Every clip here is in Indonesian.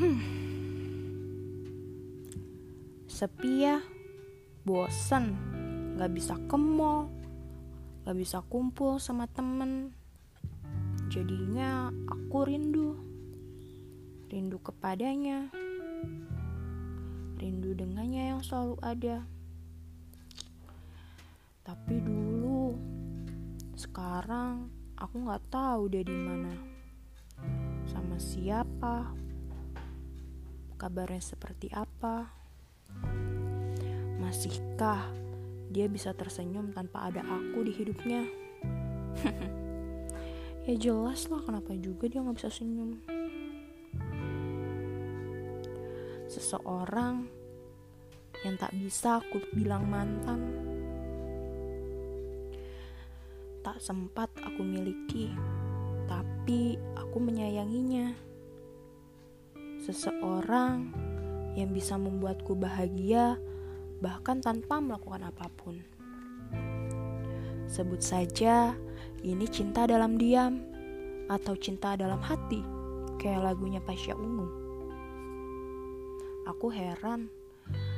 Hmm. Sepi ya, bosen, gak bisa ke mall, gak bisa kumpul sama temen. Jadinya aku rindu, rindu kepadanya, rindu dengannya yang selalu ada. Tapi dulu, sekarang aku gak tahu dia di mana, sama siapa, kabarnya seperti apa. Masihkah dia bisa tersenyum tanpa ada aku di hidupnya? ya jelas lah kenapa juga dia nggak bisa senyum. Seseorang yang tak bisa aku bilang mantan. Tak sempat aku miliki, tapi aku menyayanginya. Seseorang yang bisa membuatku bahagia bahkan tanpa melakukan apa pun. Sebut saja ini cinta dalam diam atau cinta dalam hati, kayak lagunya Pasha Ungu. Aku heran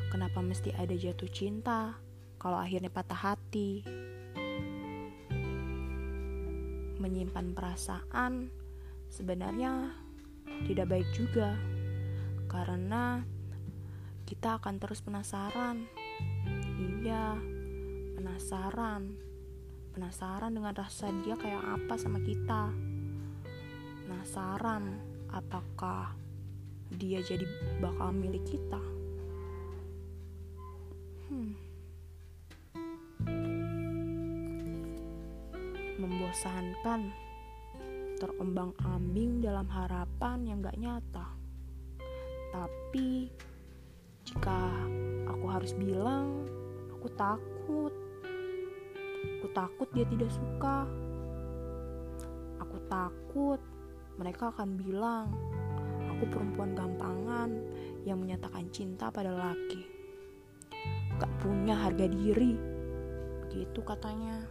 kenapa mesti ada jatuh cinta kalau akhirnya patah hati. Menyimpan perasaan sebenarnya tidak baik juga karena kita akan terus penasaran. Iya, penasaran. Penasaran dengan rasa dia kayak apa sama kita. Penasaran apakah dia jadi bakal milik kita. Hmm. Membosankan, terombang-ambing dalam harapan yang gak nyata. Tapi jika aku harus bilang, aku takut. Aku takut dia tidak suka. Aku takut mereka akan bilang, aku perempuan gampangan yang menyatakan cinta pada laki. Gak punya harga diri. Begitu katanya.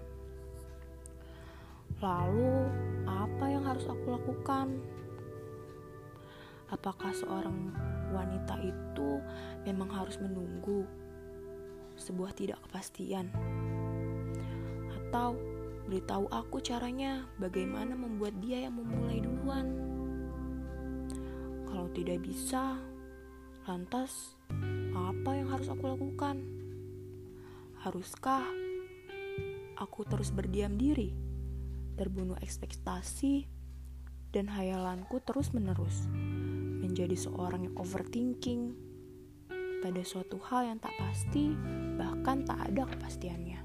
Lalu, apa yang harus aku lakukan? Apakah seorang wanita itu memang harus menunggu sebuah tidak kepastian. Atau beritahu aku caranya bagaimana membuat dia yang memulai duluan. Kalau tidak bisa, lantas apa yang harus aku lakukan? Haruskah aku terus berdiam diri, terbunuh ekspektasi, dan hayalanku terus-menerus? Menjadi seorang yang overthinking pada suatu hal yang tak pasti, bahkan tak ada kepastiannya.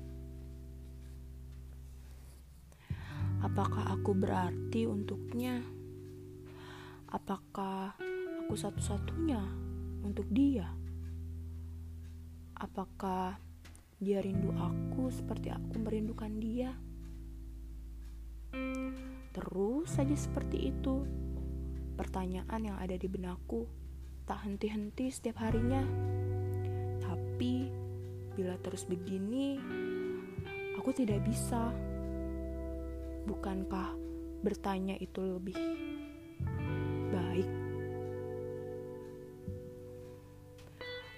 Apakah aku berarti untuknya? Apakah aku satu-satunya untuk dia? Apakah dia rindu aku seperti aku merindukan dia? Terus saja seperti itu Pertanyaan yang ada di benakku tak henti-henti setiap harinya. Tapi bila terus begini, aku tidak bisa. Bukankah bertanya itu lebih baik?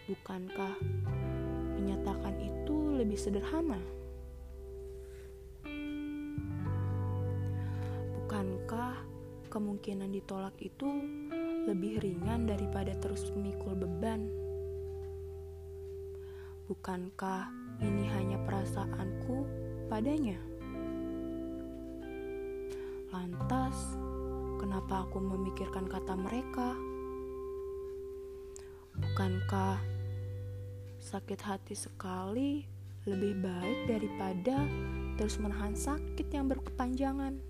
Bukankah menyatakan itu lebih sederhana? Kemungkinan ditolak itu lebih ringan daripada terus memikul beban. Bukankah ini hanya perasaanku padanya? Lantas, kenapa aku memikirkan kata mereka? Bukankah sakit hati sekali lebih baik daripada terus menahan sakit yang berkepanjangan?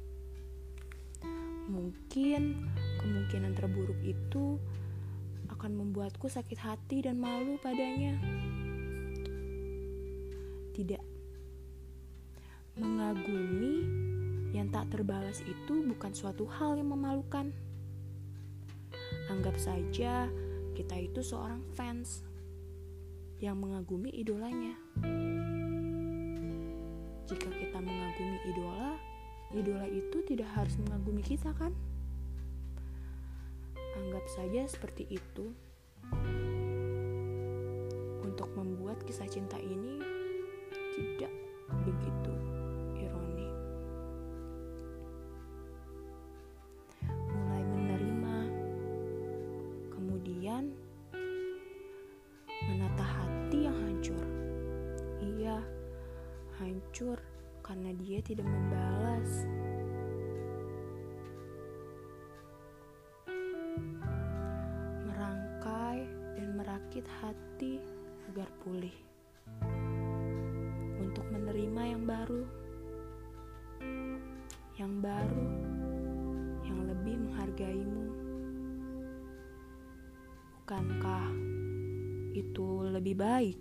Mungkin kemungkinan terburuk itu akan membuatku sakit hati dan malu padanya. Tidak. Mengagumi yang tak terbalas itu bukan suatu hal yang memalukan. Anggap saja kita itu seorang fans yang mengagumi idolanya. Jika kita mengagumi idola, idola itu tidak harus mengagumi kita kan? Anggap saja seperti itu. untuk membuat kisah cinta ini tidak begitu ironi. Mulai menerima, kemudian menata hati yang hancur. Iya, hancur karena dia tidak membalas. Merangkai dan merakit hati agar pulih. Untuk menerima yang baru. Yang baru yang lebih menghargaimu. Bukankah itu lebih baik?